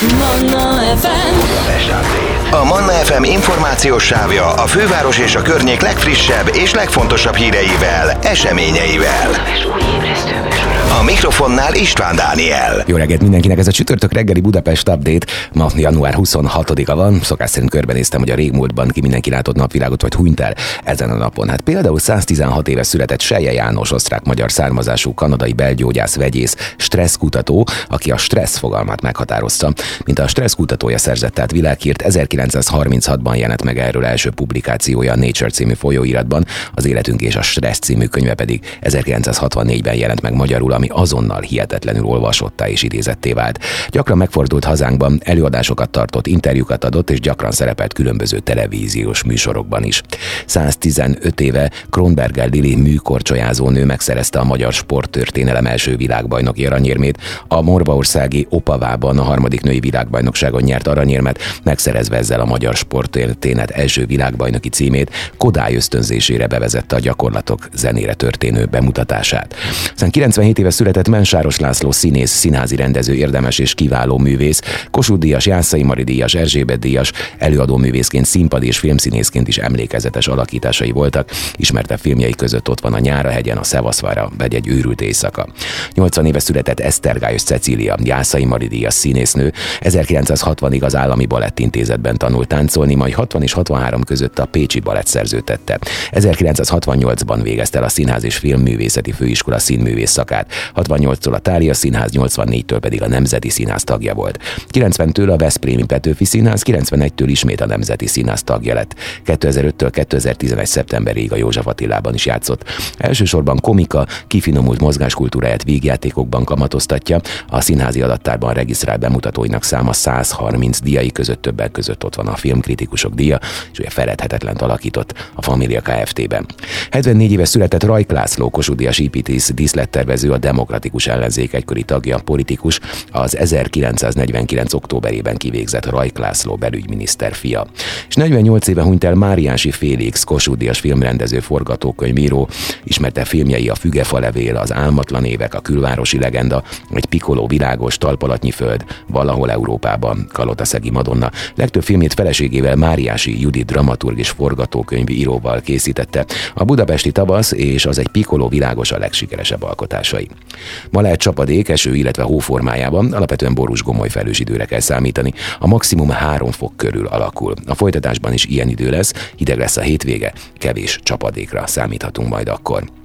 Manna FM A Manna FM információs sávja a főváros és a környék legfrissebb és legfontosabb híreivel, eseményeivel. A mikrofonnál István Dániel. Jó reggelt mindenkinek, ez a csütörtök reggeli Budapest Update. Ma január 26-a van, szokás szerint körbenéztem, hogy a régmúltban ki mindenki látott napvilágot, vagy hunyt el ezen a napon. Hát például 116 éve született Seje János, osztrák-magyar származású kanadai belgyógyász, vegyész, stresszkutató, aki a stressz fogalmát meghatározta. Mint a stressz kutatója szerzett át világhírt, 1936-ban jelent meg erről első publikációja a Nature című folyóiratban, az Életünk és a Stressz című könyve pedig 1964-ben jelent meg magyarul, ami azonnal hihetetlenül olvasottá és idézetté vált. Gyakran megfordult hazánkban, előadásokat tartott, interjúkat adott, és gyakran szerepelt különböző televíziós műsorokban is. 115 éve Kronberger Lili műkorcsolyázó nő megszerezte a magyar sporttörténelem első világbajnoki aranyérmét, a Morvaországi Opavában a harmadik női világbajnokságon nyert aranyérmet, megszerezve ezzel a magyar sporttörténet első világbajnoki címét, Kodály ösztönzésére bevezette a gyakorlatok zenére történő bemutatását. Aztán 97 éve született Mensáros László színész, színházi rendező, érdemes és kiváló művész, Kossuth Díjas, Jászai Mari Díjas, Erzsébet Díjas, előadó művészként, színpad és filmszínészként is emlékezetes alakításai voltak. Ismerte filmjei között ott van a Nyára hegyen, a Szevaszvára, vagy egy őrült éjszaka. 80 éve született Esztergályos Cecília, Jászai Mari Díjas színésznő, 1960-ig az Állami Balettintézetben tanult táncolni, majd 60 és 63 között a Pécsi Balett szerződtette. 1968-ban végezte el a Színház és Filmművészeti Főiskola színművész szakát. 68-tól a Tália Színház, 84-től pedig a Nemzeti Színház tagja volt. 90-től a Veszprémi Petőfi Színház, 91-től ismét a Nemzeti Színház tagja lett. 2005-től 2011. szeptemberig a József Attilában is játszott. Elsősorban komika, kifinomult mozgáskultúráját vígjátékokban kamatoztatja, a színházi adattárban regisztrált bemutatóinak száma 130 díjai között többek között ott van a filmkritikusok díja, és ugye feledhetetlen alakított a Família Kft-ben. 74 éve született Rajk László Kossuth építész díszlettervező, a demokratikus ellenzék egykori tagja, politikus, az 1949. októberében kivégzett Rajk László belügyminiszter fia. És 48 éve hunyt el Máriási Félix, Kossuth filmrendező, forgatókönyvíró, ismerte filmjei a Fügefa levél, az Álmatlan évek, a Külvárosi legenda, egy pikoló világos talpalatnyi föld, valahol Európában, Kalotaszegi Madonna. Legtöbb filmét feleségével Máriási Judit dramaturg és forgatókönyvi íróval készítette. A budapesti tavasz és az egy pikoló világos a legsikeresebb alkotásai. Ma lehet csapadék, eső, illetve hó formájában, alapvetően borús gomoly felős időre kell számítani. A maximum 3 fok körül alakul. A folytatásban is ilyen idő lesz, hideg lesz a hétvége, kevés csapadékra számíthatunk majd akkor.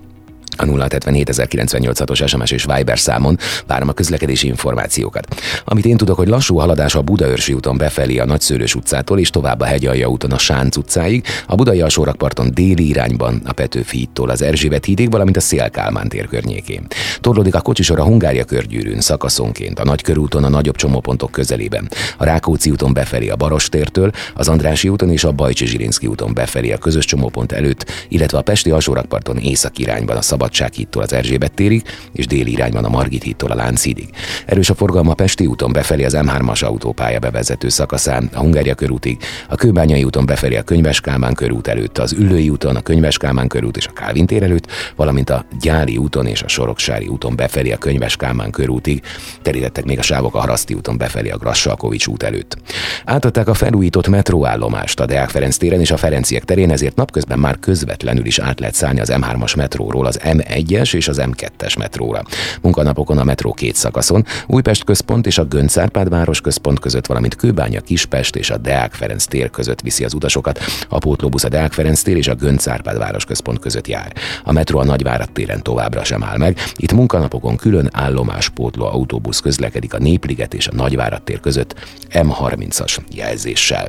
A 077 os SMS és Viber számon várom a közlekedési információkat. Amit én tudok, hogy lassú haladás a Budaörsi úton befelé a Nagyszőrös utcától és tovább a Hegyalja úton a Sánc utcáig, a Budai alsórakparton déli irányban a Petőfi hídtól az Erzsébet hídig, valamint a Szélkálmán tér környékén. Torlódik a kocsisor a Hungária körgyűrűn szakaszonként, a Nagykörúton a nagyobb csomópontok közelében, a Rákóczi úton befelé a Barostértől, az Andrási úton és a Bajcsi Zsirinszki úton befelé a közös csomópont előtt, illetve a Pesti alsórakparton észak irányban a Szabad Szabadság hídtól az Erzsébet térig, és déli irányban a Margit hídtól a Lánchídig. Erős a forgalma Pesti úton befelé az M3-as autópálya bevezető szakaszán, a Hungária körútig, a Kőbányai úton befelé a Könyves Kálmán körút előtt, az Üllői úton, a Könyves Kálmán körút és a Kálvin tér előtt, valamint a Gyáli úton és a Soroksári úton befelé a Könyves Kálmán körútig, terítettek még a sávok a Haraszti úton befelé a Grassalkovics út előtt. Átadták a felújított metróállomást a Deák Ferenc téren és a Ferenciek terén, ezért napközben már közvetlenül is át lehet szállni az M3-as metróról az M1-es és az M2-es metróra. Munkanapokon a metró két szakaszon, Újpest központ és a Gönc Árpád város központ között, valamint Kőbánya Kispest és a Deák Ferenc tér között viszi az utasokat. A pótlóbusz a Deák Ferenc tér és a Gönc Árpád város központ között jár. A metró a Nagyvárad téren továbbra sem áll meg. Itt munkanapokon külön állomás pótló autóbusz közlekedik a Népliget és a Nagyvárad tér között M30-as jelzéssel.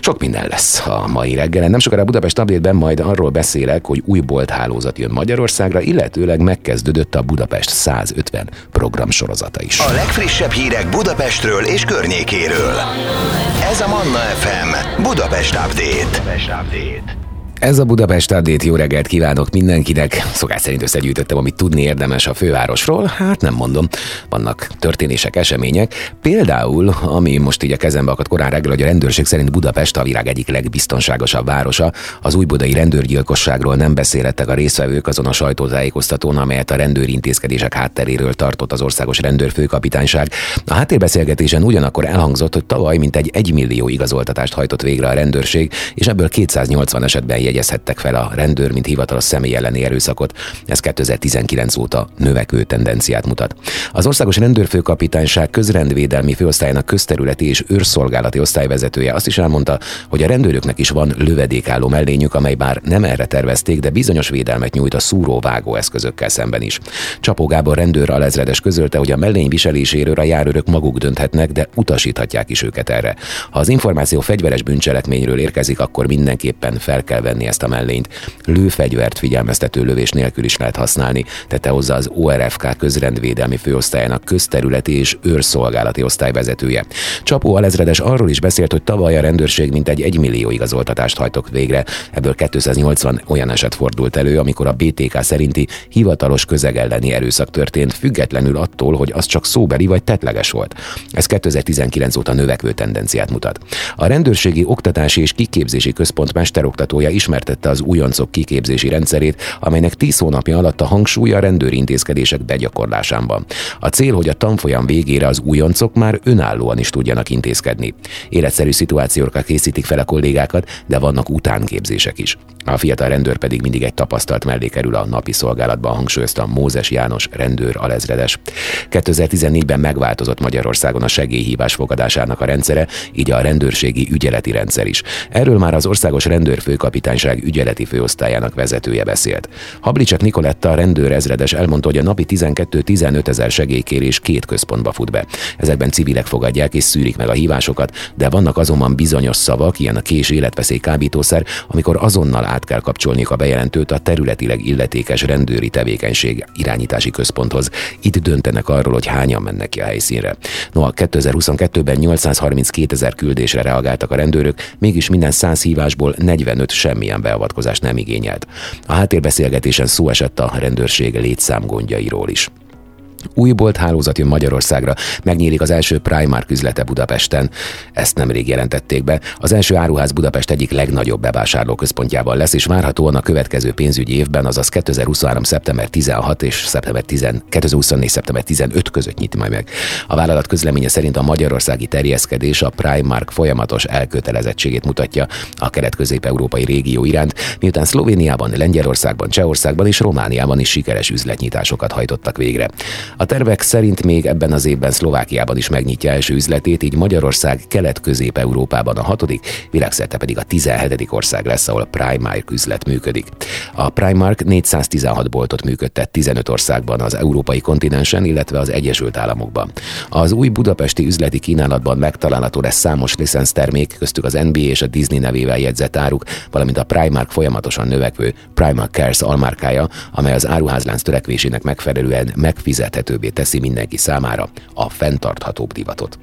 Sok minden lesz a mai reggelen. Nem sokára Budapest update majd arról beszélek, hogy új bolthálózat jön Magyarországra, illetőleg megkezdődött a Budapest 150 programsorozata is. A legfrissebb hírek Budapestről és környékéről. Ez a Manna FM Budapest Update. Budapest Update. Ez a Budapest Update, jó reggelt kívánok mindenkinek. Szokás szerint összegyűjtöttem, amit tudni érdemes a fővárosról. Hát nem mondom, vannak történések, események. Például, ami most így a kezembe akadt korán reggel, hogy a rendőrség szerint Budapest a világ egyik legbiztonságosabb városa. Az újbudai rendőrgyilkosságról nem beszélhettek a részvevők azon a sajtótájékoztatón, amelyet a rendőrintézkedések hátteréről tartott az országos rendőrfőkapitányság. A háttérbeszélgetésen ugyanakkor elhangzott, hogy tavaly mintegy 1 millió igazoltatást hajtott végre a rendőrség, és ebből 280 esetben jegyezhettek fel a rendőr, mint hivatalos személy elleni erőszakot. Ez 2019 óta növekvő tendenciát mutat. Az Országos Rendőrfőkapitányság közrendvédelmi főosztályának közterületi és őrszolgálati osztályvezetője azt is elmondta, hogy a rendőröknek is van lövedékálló mellényük, amely bár nem erre tervezték, de bizonyos védelmet nyújt a szúróvágó eszközökkel szemben is. Csapó Gábor rendőr alezredes közölte, hogy a mellény viseléséről a járőrök maguk dönthetnek, de utasíthatják is őket erre. Ha az információ fegyveres bűncselekményről érkezik, akkor mindenképpen fel kell venni ezt a mellényt. Lőfegyvert figyelmeztető lövés nélkül is lehet használni, tette hozzá az ORFK közrendvédelmi főosztályának közterületi és őrszolgálati osztályvezetője. Csapó alezredes arról is beszélt, hogy tavaly a rendőrség mintegy 1 millió igazoltatást hajtok végre, ebből 280 olyan eset fordult elő, amikor a BTK szerinti hivatalos közeg elleni erőszak történt, függetlenül attól, hogy az csak szóbeli vagy tetleges volt. Ez 2019 óta növekvő tendenciát mutat. A rendőrségi oktatási és kiképzési központ mesteroktatója ismertette az újoncok kiképzési rendszerét, amelynek 10 hónapja alatt a hangsúly a rendőrintézkedések begyakorlásában. A cél, hogy a tanfolyam végére az újoncok már önállóan is tudjanak intézkedni. Életszerű szituációkra készítik fel a kollégákat, de vannak utánképzések is. A fiatal rendőr pedig mindig egy tapasztalt mellé kerül a napi szolgálatban, hangsúlyozta Mózes János rendőr alezredes. 2014-ben megváltozott Magyarországon a segélyhívás fogadásának a rendszere, így a rendőrségi ügyeleti rendszer is. Erről már az Országos Rendőrfőkapitányság ügyeleti főosztályának vezetője beszélt. Hablicsak Nikoletta, a rendőr ezredes elmondta, hogy a napi 12-15 ezer segélykérés két központba fut be. Ezekben civilek fogadják és szűrik meg a hívásokat, de vannak azonban bizonyos szavak, ilyen a kés életveszély kábítószer, amikor azonnal át kell kapcsolniuk a bejelentőt a területileg illetékes rendőri tevékenység irányítási központhoz. Itt döntenek arról, hogy hányan mennek ki a helyszínre. No, a 2022-ben 832 ezer küldésre reagáltak a rendőrök, mégis minden 100 hívásból 45 semmilyen beavatkozást nem igényelt. A háttérbeszélgetésen szó esett a rendőrség létszámgondjairól is. Új bolt hálózat jön Magyarországra, megnyílik az első Primark üzlete Budapesten. Ezt nemrég jelentették be. Az első áruház Budapest egyik legnagyobb bevásárlóközpontjában lesz, és várhatóan a következő pénzügyi évben, azaz 2023. szeptember 16 és szeptember 10, 2024. szeptember 15 között nyit majd meg. A vállalat közleménye szerint a magyarországi terjeszkedés a Primark folyamatos elkötelezettségét mutatja a kelet-közép-európai régió iránt, miután Szlovéniában, Lengyelországban, Csehországban és Romániában is sikeres üzletnyitásokat hajtottak végre. A tervek szerint még ebben az évben Szlovákiában is megnyitja első üzletét, így Magyarország kelet-közép-európában a hatodik, világszerte pedig a 17. ország lesz, ahol Primark üzlet működik. A Primark 416 boltot működtet 15 országban az európai kontinensen, illetve az Egyesült Államokban. Az új budapesti üzleti kínálatban megtalálható lesz számos termék, köztük az NBA és a Disney nevével jegyzett áruk, valamint a Primark folyamatosan növekvő Primark Cares almárkája, amely az áruházlánc törekvésének megfelelően megfizethető elérhetőbbé teszi mindenki számára a fenntarthatóbb divatot.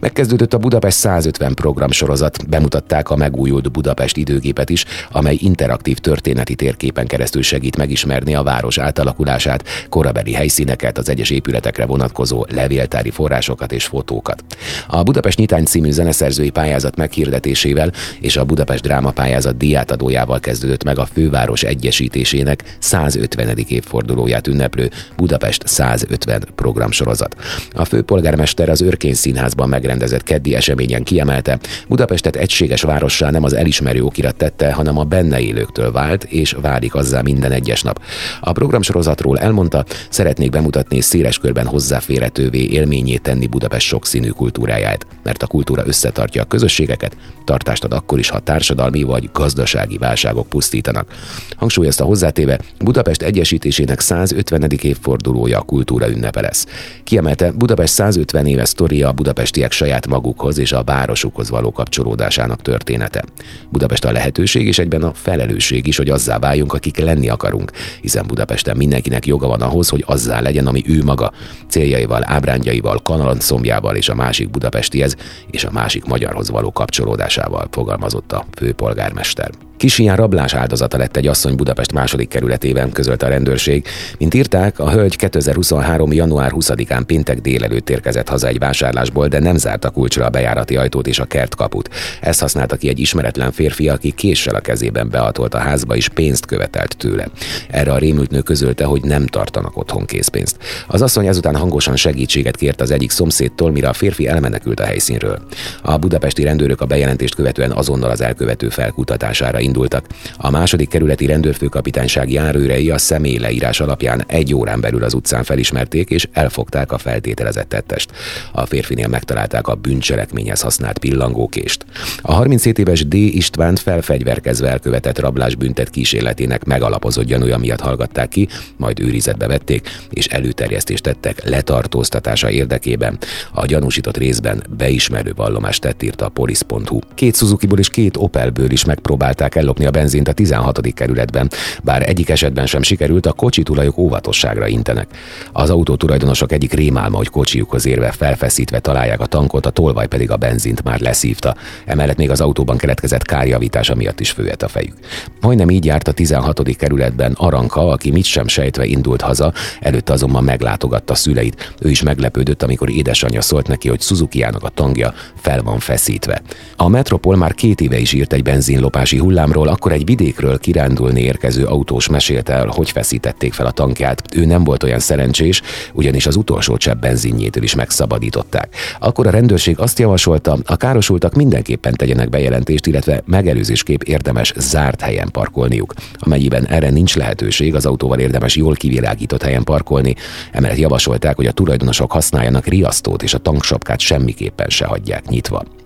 Megkezdődött a Budapest 150 programsorozat, bemutatták a megújult Budapest időgépet is, amely interaktív történeti térképen keresztül segít megismerni a város átalakulását, korabeli helyszíneket, az egyes épületekre vonatkozó levéltári forrásokat és fotókat. A Budapest Nyitány című zeneszerzői pályázat meghirdetésével és a Budapest Dráma pályázat díjátadójával kezdődött meg a főváros egyesítésének 150. évfordulóját ünneplő Budapest 150 programsorozat. A főpolgármester az Örkény Színház Színházban megrendezett keddi eseményen kiemelte, Budapestet egységes várossá nem az elismerő okirat tette, hanem a benne élőktől vált, és válik azzá minden egyes nap. A programsorozatról elmondta, szeretnék bemutatni széles körben hozzáférhetővé élményét tenni Budapest sokszínű kultúráját, mert a kultúra összetartja a közösségeket, tartást ad akkor is, ha társadalmi vagy gazdasági válságok pusztítanak. Hangsúlyozta hozzátéve, Budapest egyesítésének 150. évfordulója a kultúra ünnepe lesz. Kiemelte, Budapest 150 éves sztoria a Budapest budapestiek saját magukhoz és a városukhoz való kapcsolódásának története. Budapest a lehetőség és egyben a felelősség is, hogy azzá váljunk, akik lenni akarunk, hiszen Budapesten mindenkinek joga van ahhoz, hogy azzá legyen, ami ő maga, céljaival, ábrándjaival, kanalancombjával és a másik budapestihez és a másik magyarhoz való kapcsolódásával, fogalmazott a főpolgármester. Kis ilyen rablás áldozata lett egy asszony Budapest második kerületében, közölte a rendőrség. Mint írták, a hölgy 2023. január 20-án péntek délelőtt érkezett haza egy vásárlásból, de nem zárta kulcsra a bejárati ajtót és a kertkaput. Ezt használta ki egy ismeretlen férfi, aki késsel a kezében beatolt a házba és pénzt követelt tőle. Erre a rémült nő közölte, hogy nem tartanak otthon készpénzt. Az asszony ezután hangosan segítséget kért az egyik szomszédtól, mire a férfi elmenekült a helyszínről. A budapesti rendőrök a bejelentést követően azonnal az elkövető felkutatására indultak. A második kerületi rendőrfőkapitányság járőrei a személy leírás alapján egy órán belül az utcán felismerték és elfogták a feltételezett tettest. A férfinél megtalálták a bűncselekményhez használt pillangókést. A 37 éves D. Istvánt felfegyverkezve elkövetett rablás büntet kísérletének megalapozott gyanúja miatt hallgatták ki, majd őrizetbe vették és előterjesztést tettek letartóztatása érdekében. A gyanúsított részben beismerő vallomást tett írta a polisz.hu. Két Suzuki-ból és két Opelből is megpróbálták próbálták ellopni a benzint a 16. kerületben. Bár egyik esetben sem sikerült, a kocsi tulajok óvatosságra intenek. Az autó tulajdonosok egyik rémálma, hogy kocsiukhoz érve felfeszítve találják a tankot, a tolvaj pedig a benzint már leszívta. Emellett még az autóban keletkezett kárjavítása miatt is főhet a fejük. Majdnem így járt a 16. kerületben Aranka, aki mit sem sejtve indult haza, előtte azonban meglátogatta szüleit. Ő is meglepődött, amikor édesanyja szólt neki, hogy suzuki a tangja fel van feszítve. A Metropol már két éve is írt egy benzinlopási hullám, hullámról, akkor egy vidékről kirándulni érkező autós mesélte el, hogy feszítették fel a tankját. Ő nem volt olyan szerencsés, ugyanis az utolsó csepp benzinjétől is megszabadították. Akkor a rendőrség azt javasolta, a károsultak mindenképpen tegyenek bejelentést, illetve megelőzésképp érdemes zárt helyen parkolniuk. Amennyiben erre nincs lehetőség, az autóval érdemes jól kivilágított helyen parkolni. Emellett javasolták, hogy a tulajdonosok használjanak riasztót, és a tanksapkát semmiképpen se hagyják nyitva.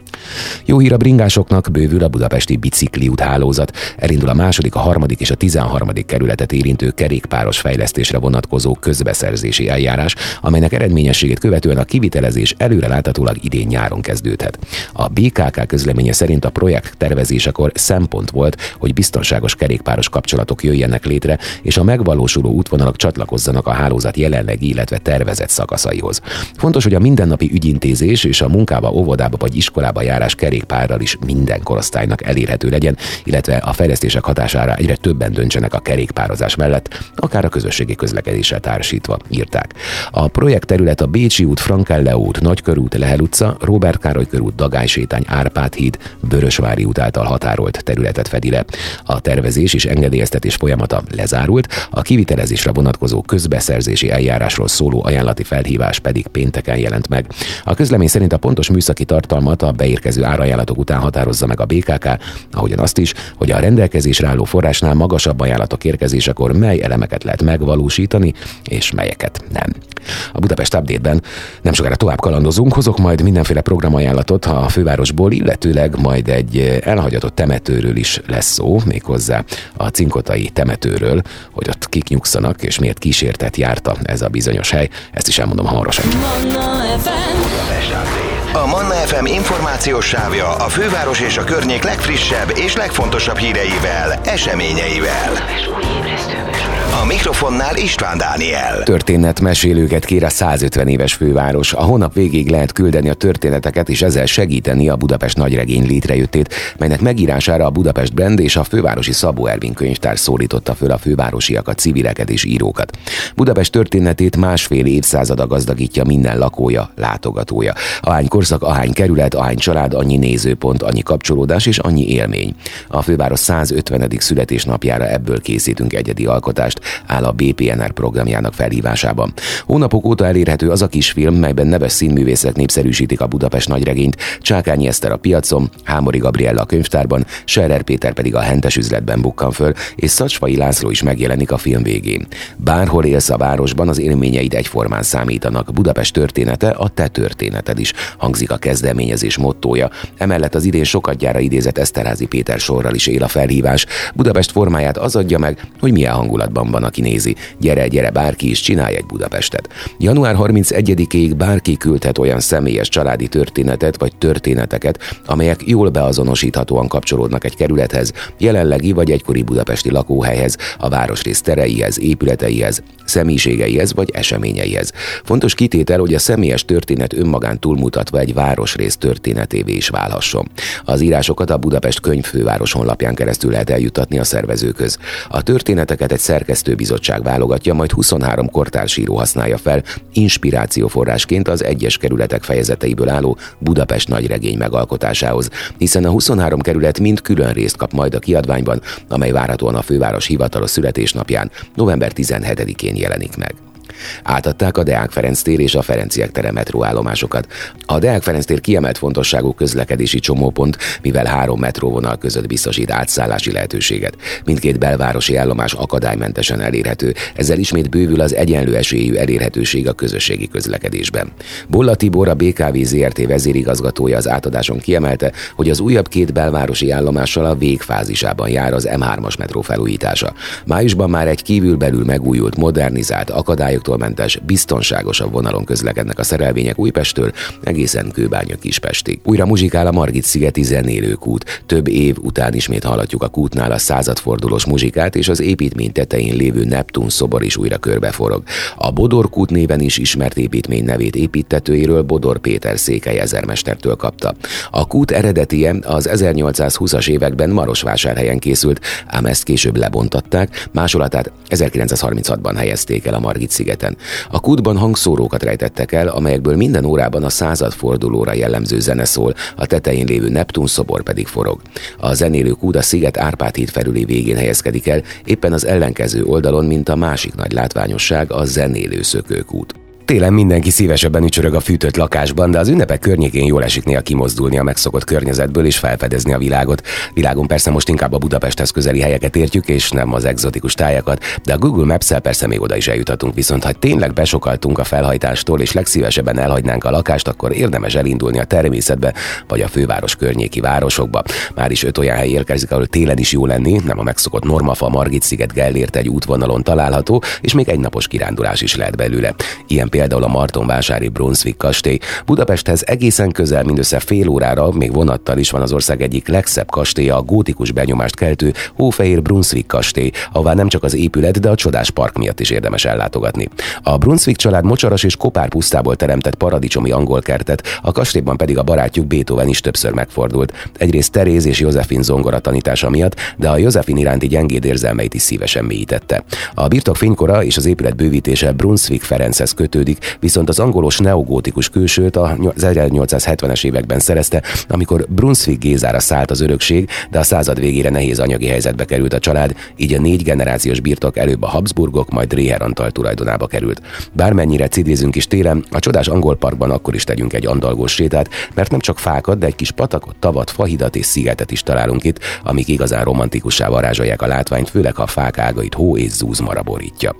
Jó hír a bringásoknak, bővül a budapesti bicikliút hálózat. Elindul a második, a harmadik és a tizenharmadik kerületet érintő kerékpáros fejlesztésre vonatkozó közbeszerzési eljárás, amelynek eredményességét követően a kivitelezés előreláthatólag idén nyáron kezdődhet. A BKK közleménye szerint a projekt tervezésekor szempont volt, hogy biztonságos kerékpáros kapcsolatok jöjjenek létre, és a megvalósuló útvonalak csatlakozzanak a hálózat jelenlegi, illetve tervezett szakaszaihoz. Fontos, hogy a mindennapi ügyintézés és a munkába, óvodába vagy iskolába járás kerékpárral is minden korosztálynak elérhető legyen, illetve a fejlesztések hatására egyre többen döntsenek a kerékpározás mellett, akár a közösségi közlekedéssel társítva, írták. A projekt terület a Bécsi út, Frankelle út, Nagykörút, Lehel utca, Robert Károly körút, Dagály sétány, Árpád híd, Vörösvári út által határolt területet fedi le. A tervezés és engedélyeztetés folyamata lezárult, a kivitelezésre vonatkozó közbeszerzési eljárásról szóló ajánlati felhívás pedig pénteken jelent meg. A közlemény szerint a pontos műszaki tartalmat a beír érkező árajánlatok után határozza meg a BKK, ahogyan azt is, hogy a rendelkezésre álló forrásnál magasabb ajánlatok érkezésekor mely elemeket lehet megvalósítani, és melyeket nem. A Budapest Update-ben nem sokára tovább kalandozunk, hozok majd mindenféle programajánlatot a fővárosból, illetőleg majd egy elhagyatott temetőről is lesz szó, méghozzá a cinkotai temetőről, hogy ott kik nyugszanak, és miért kísértet járta ez a bizonyos hely. Ezt is elmondom hamarosan. A Manna FM információs sávja a főváros és a környék legfrissebb és legfontosabb híreivel, eseményeivel. A mikrofonnál István Dániel. Történetmesélőket kér a 150 éves főváros. A hónap végig lehet küldeni a történeteket, és ezzel segíteni a Budapest nagyregény létrejöttét, melynek megírására a Budapest Brand és a fővárosi Szabó Ervin könyvtár szólította föl a fővárosiakat, civileket és írókat. Budapest történetét másfél évszázada gazdagítja minden lakója, látogatója. Ahány korszak, ahány kerület, ahány család, annyi nézőpont, annyi kapcsolódás és annyi élmény. A főváros 150. születésnapjára ebből készítünk egyedi alkotást, áll a BPNR programjának felhívásában. Hónapok óta elérhető az a kis film, melyben neves színművészek népszerűsítik a Budapest nagyregényt, Csákányi Eszter a piacon, Hámori Gabriella a könyvtárban, Scherer Péter pedig a hentes üzletben bukkan föl, és Szacsvai László is megjelenik a film végén. Bárhol élsz a városban, az élményeid egyformán számítanak. Budapest története a te történeted is, hangzik a kezdeményezés mottója. Emellett az idén sokat gyára idézett Eszterházi Péter sorral is él a felhívás. Budapest formáját az adja meg, hogy milyen hangulatban van, aki nézi. Gyere, gyere, bárki is csinálj egy Budapestet. Január 31-ig bárki küldhet olyan személyes családi történetet vagy történeteket, amelyek jól beazonosíthatóan kapcsolódnak egy kerülethez, jelenlegi vagy egykori budapesti lakóhelyhez, a városrész tereihez, épületeihez, személyiségeihez vagy eseményeihez. Fontos kitétel, hogy a személyes történet önmagán túlmutatva egy városrész történetévé is válhasson. Az írásokat a Budapest könyvfőváros honlapján keresztül lehet eljutatni a szervezőköz. A történeteket egy szerkesztőbizottság válogatja, majd 23 kortársíró használja fel inspirációforrásként az egyes kerületek fejezeteiből álló Budapest nagyregény megalkotásához, hiszen a 23 kerület mind külön részt kap majd a kiadványban, amely várhatóan a főváros hivatalos születésnapján, november 17-én jelenik meg. Átadták a Deák Ferenc tér és a Ferenciek tere metróállomásokat. A Deák Ferenc tér kiemelt fontosságú közlekedési csomópont, mivel három metróvonal között biztosít átszállási lehetőséget. Mindkét belvárosi állomás akadálymentesen elérhető, ezzel ismét bővül az egyenlő esélyű elérhetőség a közösségi közlekedésben. Bolla Tibor, a BKV ZRT vezérigazgatója az átadáson kiemelte, hogy az újabb két belvárosi állomással a végfázisában jár az M3-as metró felújítása. Májusban már egy kívülbelül megújult, modernizált, akadályok mentes, biztonságosabb vonalon közlekednek a szerelvények Újpestől egészen Kőbánya Kispestig. Újra muzsikál a Margit szigeti zenélőkút. Több év után ismét hallatjuk a kútnál a századfordulós muzsikát, és az építmény tetején lévő Neptun szobor is újra körbeforog. A Bodor kút néven is ismert építmény nevét építetőjéről Bodor Péter székely ezermestertől kapta. A kút eredetie az 1820-as években Marosvásárhelyen készült, ám ezt később lebontatták, másolatát 1936-ban helyezték el a Margit sziget szigeten. A kútban hangszórókat rejtettek el, amelyekből minden órában a századfordulóra jellemző zene szól, a tetején lévő Neptun szobor pedig forog. A zenélő kút a sziget Árpád híd felüli végén helyezkedik el, éppen az ellenkező oldalon, mint a másik nagy látványosság, a zenélő szökőkút. Télen mindenki szívesebben ücsörög a fűtött lakásban, de az ünnepek környékén jól esik néha kimozdulni a megszokott környezetből és felfedezni a világot. Világon persze most inkább a Budapesthez közeli helyeket értjük, és nem az egzotikus tájakat, de a Google Maps-el persze még oda is eljuthatunk, viszont ha tényleg besokaltunk a felhajtástól és legszívesebben elhagynánk a lakást, akkor érdemes elindulni a természetbe vagy a főváros környéki városokba. Már is öt olyan hely érkezik, ahol télen is jó lenni, nem a megszokott Normafa, Margit sziget, Gellért egy útvonalon található, és még egy napos kirándulás is lehet belőle. Ilyen például a Martonvásári Brunswick kastély. Budapesthez egészen közel, mindössze fél órára, még vonattal is van az ország egyik legszebb kastélya, a gótikus benyomást keltő Hófehér Brunswick kastély, ahová nem csak az épület, de a csodás park miatt is érdemes ellátogatni. A Brunswick család mocsaras és kopár pusztából teremtett paradicsomi angol kertet, a kastélyban pedig a barátjuk Beethoven is többször megfordult. Egyrészt Teréz és Józsefin zongora tanítása miatt, de a Józsefin iránti gyengéd érzelmeit is szívesen mélyítette. A birtok fénykora és az épület bővítése Brunswick Ferenchez kötődik, kezdődik, viszont az angolos neogótikus külsőt a 1870-es években szerezte, amikor Brunswick Gézára szállt az örökség, de a század végére nehéz anyagi helyzetbe került a család, így a négy generációs birtok előbb a Habsburgok, majd Réher Antal tulajdonába került. Bármennyire cidézünk is télen, a csodás angol parkban akkor is tegyünk egy andalgós sétát, mert nem csak fákat, de egy kis patakot, tavat, fahidat és szigetet is találunk itt, amik igazán romantikussá varázsolják a látványt, főleg ha a fák ágait hó és zúz maraborítja.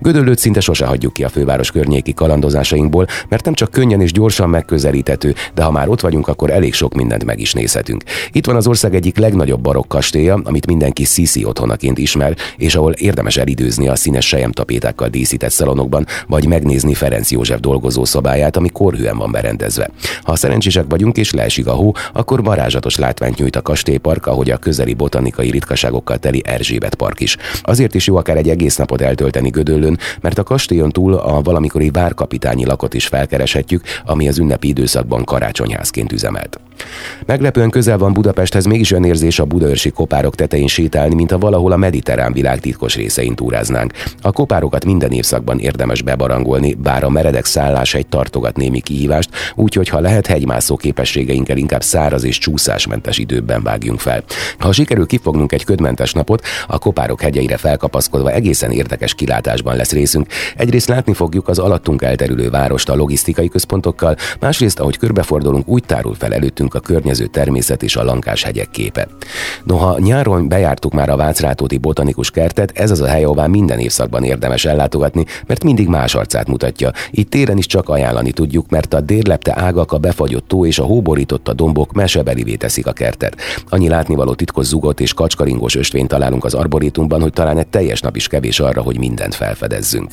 Gödöllőt szinte sose hagyjuk ki a főváros környéki kalandozásainkból, mert nem csak könnyen és gyorsan megközelíthető, de ha már ott vagyunk, akkor elég sok mindent meg is nézhetünk. Itt van az ország egyik legnagyobb barokk kastélya, amit mindenki Sisi otthonaként ismer, és ahol érdemes elidőzni a színes tapétákkal díszített szalonokban, vagy megnézni Ferenc József dolgozó szobáját, ami korhűen van berendezve. Ha szerencsések vagyunk és leesik a hó, akkor varázsatos látványt nyújt a kastélypark, ahogy a közeli botanikai ritkaságokkal teli Erzsébet park is. Azért is jó akár egy egész napot eltölteni Gödöllön, mert a kastélyon túl a valamikori várkapitányi lakot is felkereshetjük, ami az ünnepi időszakban karácsonyházként üzemelt. Meglepően közel van Budapesthez, mégis önérzés a budaörsi kopárok tetején sétálni, mint a valahol a mediterrán világ titkos részein túráznánk. A kopárokat minden évszakban érdemes bebarangolni, bár a meredek szállás egy tartogat némi kihívást, úgyhogy ha lehet hegymászó képességeinkkel inkább száraz és csúszásmentes időben vágjunk fel. Ha sikerül kifognunk egy ködmentes napot, a kopárok hegyeire felkapaszkodva egészen érdekes kilátásban lesz részünk. Egyrészt látni fogjuk az alattunk elterülő várost a logisztikai központokkal, másrészt, ahogy körbefordulunk, úgy tárul fel előttünk előttünk a környező természet és a lankás hegyek képe. Noha nyáron bejártuk már a Vácrátóti botanikus kertet, ez az a hely, ahová minden évszakban érdemes ellátogatni, mert mindig más arcát mutatja. Itt téren is csak ajánlani tudjuk, mert a dérlepte ágak, a befagyott tó és a hóborította dombok mesebelivé teszik a kertet. Annyi látnivaló titkos zugot és kacskaringós ösvényt találunk az arborétumban, hogy talán egy teljes nap is kevés arra, hogy mindent felfedezzünk.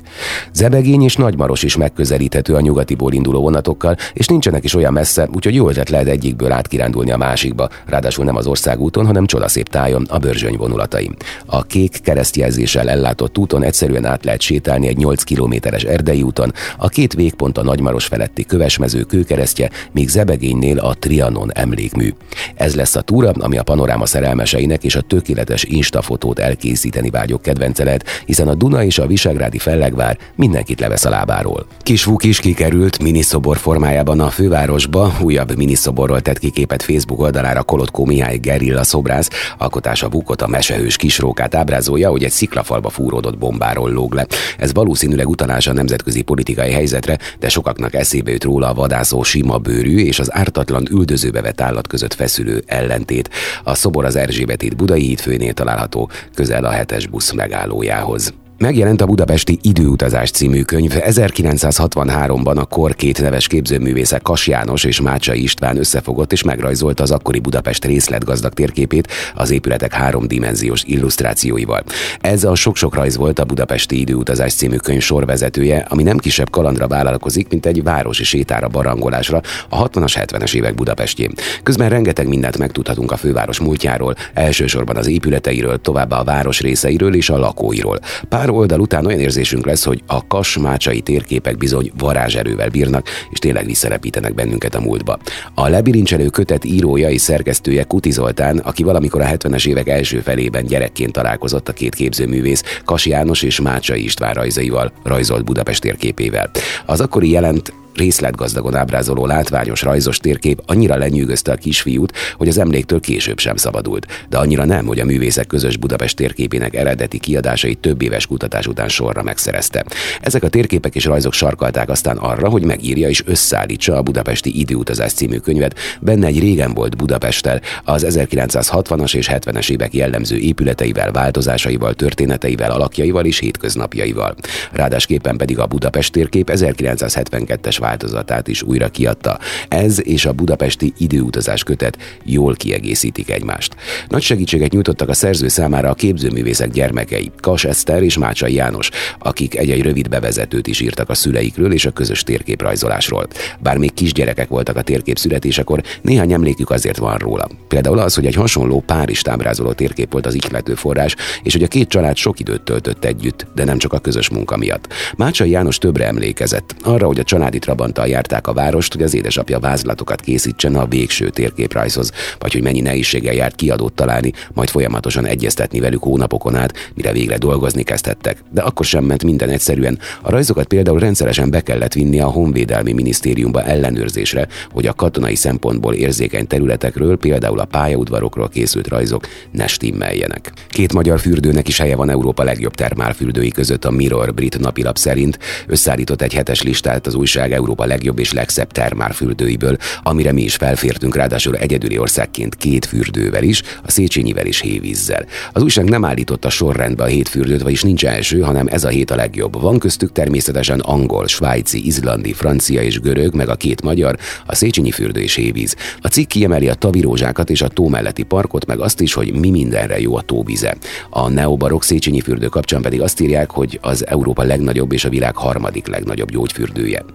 Zebegény és Nagymaros is megközelíthető a nyugatiból induló vonatokkal, és nincsenek is olyan messze, úgyhogy jó ötlet lehet egyikből átkirándulni a másikba, ráadásul nem az országúton, hanem csodaszép tájon, a Börzsöny vonulatai. A kék keresztjelzéssel ellátott úton egyszerűen át lehet sétálni egy 8 kilométeres erdei úton, a két végpont a Nagymaros feletti kövesmező kőkeresztje, míg Zebegénynél a Trianon emlékmű. Ez lesz a túra, ami a panoráma szerelmeseinek és a tökéletes instafotót elkészíteni vágyok kedvence lehet, hiszen a Duna és a Visegrádi fellegvár mindenkit levesz a lábáról. Kisvuk is kikerült miniszobor formájában a fővárosba, újabb miniszoborról tett ki képet Facebook oldalára Kolotkó Mihály Gerilla szobrász, alkotása Vukot a mesehős kisrókát ábrázolja, hogy egy sziklafalba fúródott bombáról lóg le. Ez valószínűleg utalás a nemzetközi politikai helyzetre, de sokaknak eszébe jut róla a vadászó sima bőrű és az ártatlan üldözőbe vett állat között feszülő ellentét. A szobor az Erzsébet híd Budai hídfőnél található, közel a hetes busz megállójához. Megjelent a Budapesti Időutazás című könyv. 1963-ban a kor két neves képzőművészek Kas János és Mácsai István összefogott és megrajzolta az akkori Budapest részletgazdag térképét az épületek háromdimenziós illusztrációival. Ez a sok-sok rajz volt a Budapesti Időutazás című könyv sorvezetője, ami nem kisebb kalandra vállalkozik, mint egy városi sétára barangolásra a 60-as, 70-es évek Budapestjén. Közben rengeteg mindent megtudhatunk a főváros múltjáról, elsősorban az épületeiről, továbbá a város részeiről és a lakóiról. Pár pár oldal után olyan érzésünk lesz, hogy a kasmácsai térképek bizony varázserővel bírnak, és tényleg visszarepítenek bennünket a múltba. A lebilincselő kötet írója és szerkesztője Kuti Zoltán, aki valamikor a 70-es évek első felében gyerekként találkozott a két képzőművész, Kas János és Mácsai István rajzaival, rajzolt Budapest térképével. Az akkori jelent részletgazdagon ábrázoló látványos rajzos térkép annyira lenyűgözte a kisfiút, hogy az emléktől később sem szabadult, de annyira nem, hogy a művészek közös Budapest térképének eredeti kiadásait több éves kutatás után sorra megszerezte. Ezek a térképek és rajzok sarkalták aztán arra, hogy megírja és összeállítsa a Budapesti Időutazás című könyvet, benne egy régen volt Budapesttel, az 1960-as és 70-es évek jellemző épületeivel, változásaival, történeteivel, alakjaival és hétköznapjaival. Ráadásképpen pedig a Budapest térkép 1972-es változatát is újra kiadta. Ez és a budapesti időutazás kötet jól kiegészítik egymást. Nagy segítséget nyújtottak a szerző számára a képzőművészek gyermekei, Kas Eszter és Mácsai János, akik egy-egy rövid bevezetőt is írtak a szüleikről és a közös térképrajzolásról. Bár még kisgyerekek voltak a térkép születésekor, néhány emlékük azért van róla. Például az, hogy egy hasonló Párizs ábrázoló térkép volt az ihlető forrás, és hogy a két család sok időt töltött együtt, de nem csak a közös munka miatt. Mácsai János többre emlékezett, arra, hogy a családi Trabanttal járták a várost, hogy az édesapja vázlatokat készítsen a végső térképrajzhoz, vagy hogy mennyi nehézséggel járt kiadót találni, majd folyamatosan egyeztetni velük hónapokon át, mire végre dolgozni kezdhettek. De akkor sem ment minden egyszerűen. A rajzokat például rendszeresen be kellett vinni a Honvédelmi Minisztériumba ellenőrzésre, hogy a katonai szempontból érzékeny területekről, például a pályaudvarokról készült rajzok ne stimmeljenek. Két magyar fürdőnek is helye van Európa legjobb termálfürdői között a Mirror brit napilap szerint. Összeállított egy hetes listát az újság Európa legjobb és legszebb termárfürdőiből, amire mi is felfértünk, ráadásul egyedüli országként két fürdővel is, a Széchenyivel és hévízzel. Az újság nem állította sorrendbe a hét fürdőt, vagyis nincs első, hanem ez a hét a legjobb. Van köztük természetesen angol, svájci, izlandi, francia és görög, meg a két magyar, a Széchenyi fürdő és hévíz. A cikk kiemeli a tavirózsákat és a tó melletti parkot, meg azt is, hogy mi mindenre jó a tóvize. A neobarok Széchenyi fürdő kapcsán pedig azt írják, hogy az Európa legnagyobb és a világ harmadik legnagyobb gyógyfürdője.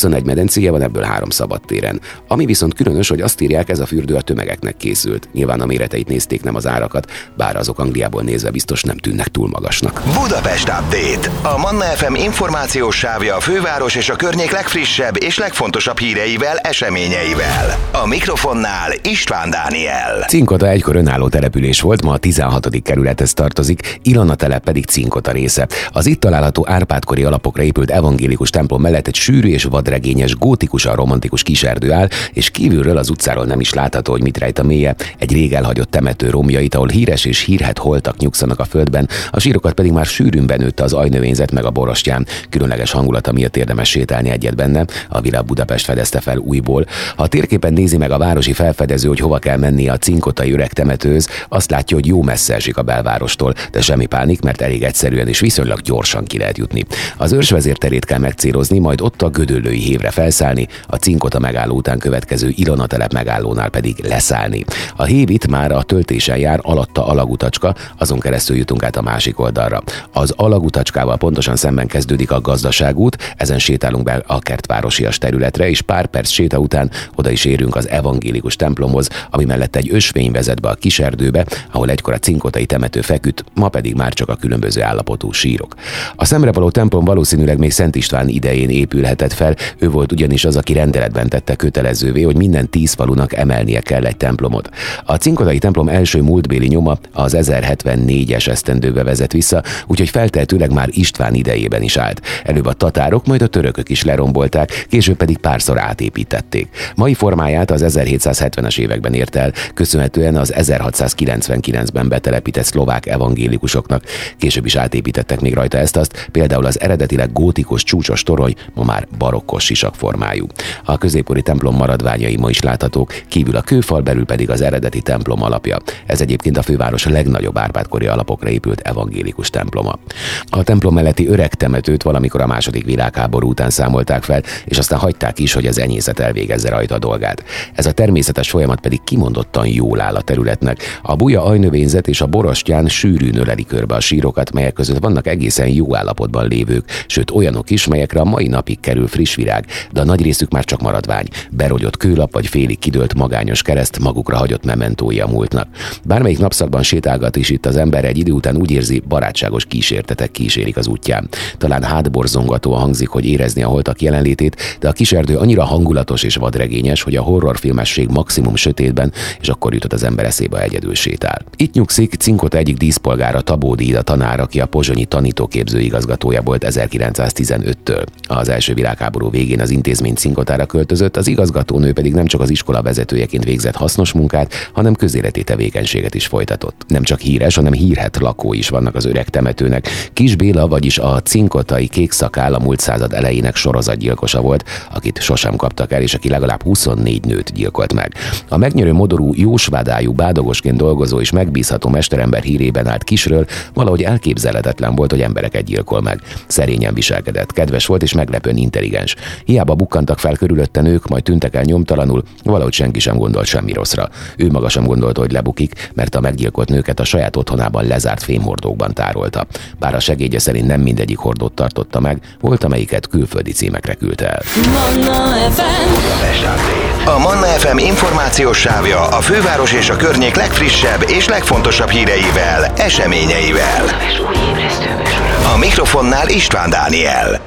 21 medencéje van, ebből három szabadtéren. Ami viszont különös, hogy azt írják, ez a fürdő a tömegeknek készült. Nyilván a méreteit nézték, nem az árakat, bár azok Angliából nézve biztos nem tűnnek túl magasnak. Budapest Update. A Manna FM információs sávja a főváros és a környék legfrissebb és legfontosabb híreivel, eseményeivel. A mikrofonnál István Dániel. Cinkota egykor önálló település volt, ma a 16. kerülethez tartozik, Ilona telep pedig Cinkota része. Az itt található Árpádkori alapokra épült evangélikus templom mellett egy sűrű és vadregényes, gótikusan romantikus kiserdő áll, és kívülről az utcáról nem is látható, hogy mit rejt a mélye, egy rég elhagyott temető romjait, ahol híres és hírhet holtak nyugszanak a földben, a sírokat pedig már sűrűn benőtte az ajnövényzet meg a borostyán. Különleges hangulata miatt érdemes sétálni egyet benne, a Villa Budapest fedezte fel újból. Ha a térképen nézi meg a városi felfedező, hogy hova kell menni a cinkotai öreg temetőz, azt látja, hogy jó messze esik a belvárostól, de semmi pánik, mert elég egyszerűen és viszonylag gyorsan ki lehet jutni. Az őrsvezér terét kell megcélozni, majd ott a gödöllői hévre felszállni, a cinkota megálló után következő Ilona telep megállónál pedig leszállni. A hévit már a töltésen jár alatta alagutacska, azon keresztül jutunk át a másik oldalra. Az alagutacskával pontosan szemben kezdődik a gazdaságút, ezen sétálunk be a kertvárosias területre, és pár perc séta után oda is érünk az evangélikus templomhoz, ami mellett egy ösvény vezet be a kiserdőbe, ahol egykor a cinkotai temető feküdt, ma pedig már csak a különböző állapotú sírok. A szemrevaló templom valószínűleg még Szent István idején épülhetett fel, ő volt ugyanis az, aki rendeletben tette kötelezővé, hogy minden tíz falunak emelnie kell egy templomot. A cinkotai templom első múltbéli nyoma az 1074-es esztendőbe vezet vissza, úgyhogy feltehetőleg már István idejében is állt. Előbb a tatárok, majd a törökök is lerombolták, később pedig párszor átépítették. Mai formáját az 1770-es években ért el, köszönhetően az 1699-ben betelepített szlovák evangélikusoknak. Később is átépítettek még rajta ezt-azt, például az eredetileg gótikus csúcsos torony ma már barokkos sisak formájú. A középkori templom maradványai ma is láthatók, kívül a kőfal, belül pedig az eredeti templom alapja. Ez egyébként a főváros legnagyobb árpádkori alapokra épült evangélikus temploma. A templom melletti öreg temetőt valamikor a második világháború után számolták fel, és aztán hagyták is, hogy az enyészet elvégezze rajta a dolgát. Ez a természetes folyamat pedig kimondottan jól áll a területnek. A buja ajnövényzet és a borostyán sűrűn öleli körbe a sírokat, melyek között vannak egészen jó állapotban lévők, sőt olyanok is, melyekre a mai napig kerül friss virág, de a nagy részük már csak maradvány, berogyott kőlap vagy félig kidőlt magányos kereszt magukra hagyott mementói a múltnak. Bármelyik napszakban sétálgat is itt az ember egy idő után úgy érzi, barátságos kísértetek kísérik az útján. Talán hátborzongatóan hangzik, hogy érezni a holtak jelenlétét, de a kiserdő annyira hangulatos és vadregényes, hogy a horrorfilmesség maximum sötétben, és akkor jutott az ember eszébe egyedül sétál. Itt nyugszik Cinkot egyik díszpolgára Tabódi a tanár, aki a pozsonyi tanítóképző igazgatója volt 1915-től. Az első világháború végén az intézmény Cinkotára költözött, az igazgatónő pedig nem csak az iskola vezetőjeként végzett hasznos munkát, hanem közéleti tevékenységet is folytatott. Nem csak híres, hanem hírhet lakó is vannak az öreg temetőnek. Kis Béla, vagyis a cinkotai kék szakál a múlt század elejének sorozatgyilkosa volt, akit sosem kaptak el, és aki legalább 24 nőt gyilkolt meg. A megnyerő modorú, jósvádájú, bádogosként dolgozó és megbízható mesterember hírében állt kisről, valahogy elképzelhetetlen volt, hogy embereket gyilkol meg. Szerényen viselkedett, kedves volt és meglepően intelligens. Hiába bukkantak fel körülötte nők, majd tűntek el nyomtalanul, valahogy senki sem gondolt semmi rosszra. Ő maga sem gondolta, hogy lebukik, mert a meggyilkolt nőket a saját otthonában lezárt fémhordókban tárolta. Bár a segédje szerint nem mindegyik hordót tartotta meg, volt amelyiket külföldi címekre küldte el. Manna FM. A Manna FM információs sávja a főváros és a környék legfrissebb és legfontosabb híreivel, eseményeivel. A mikrofonnál István Dániel.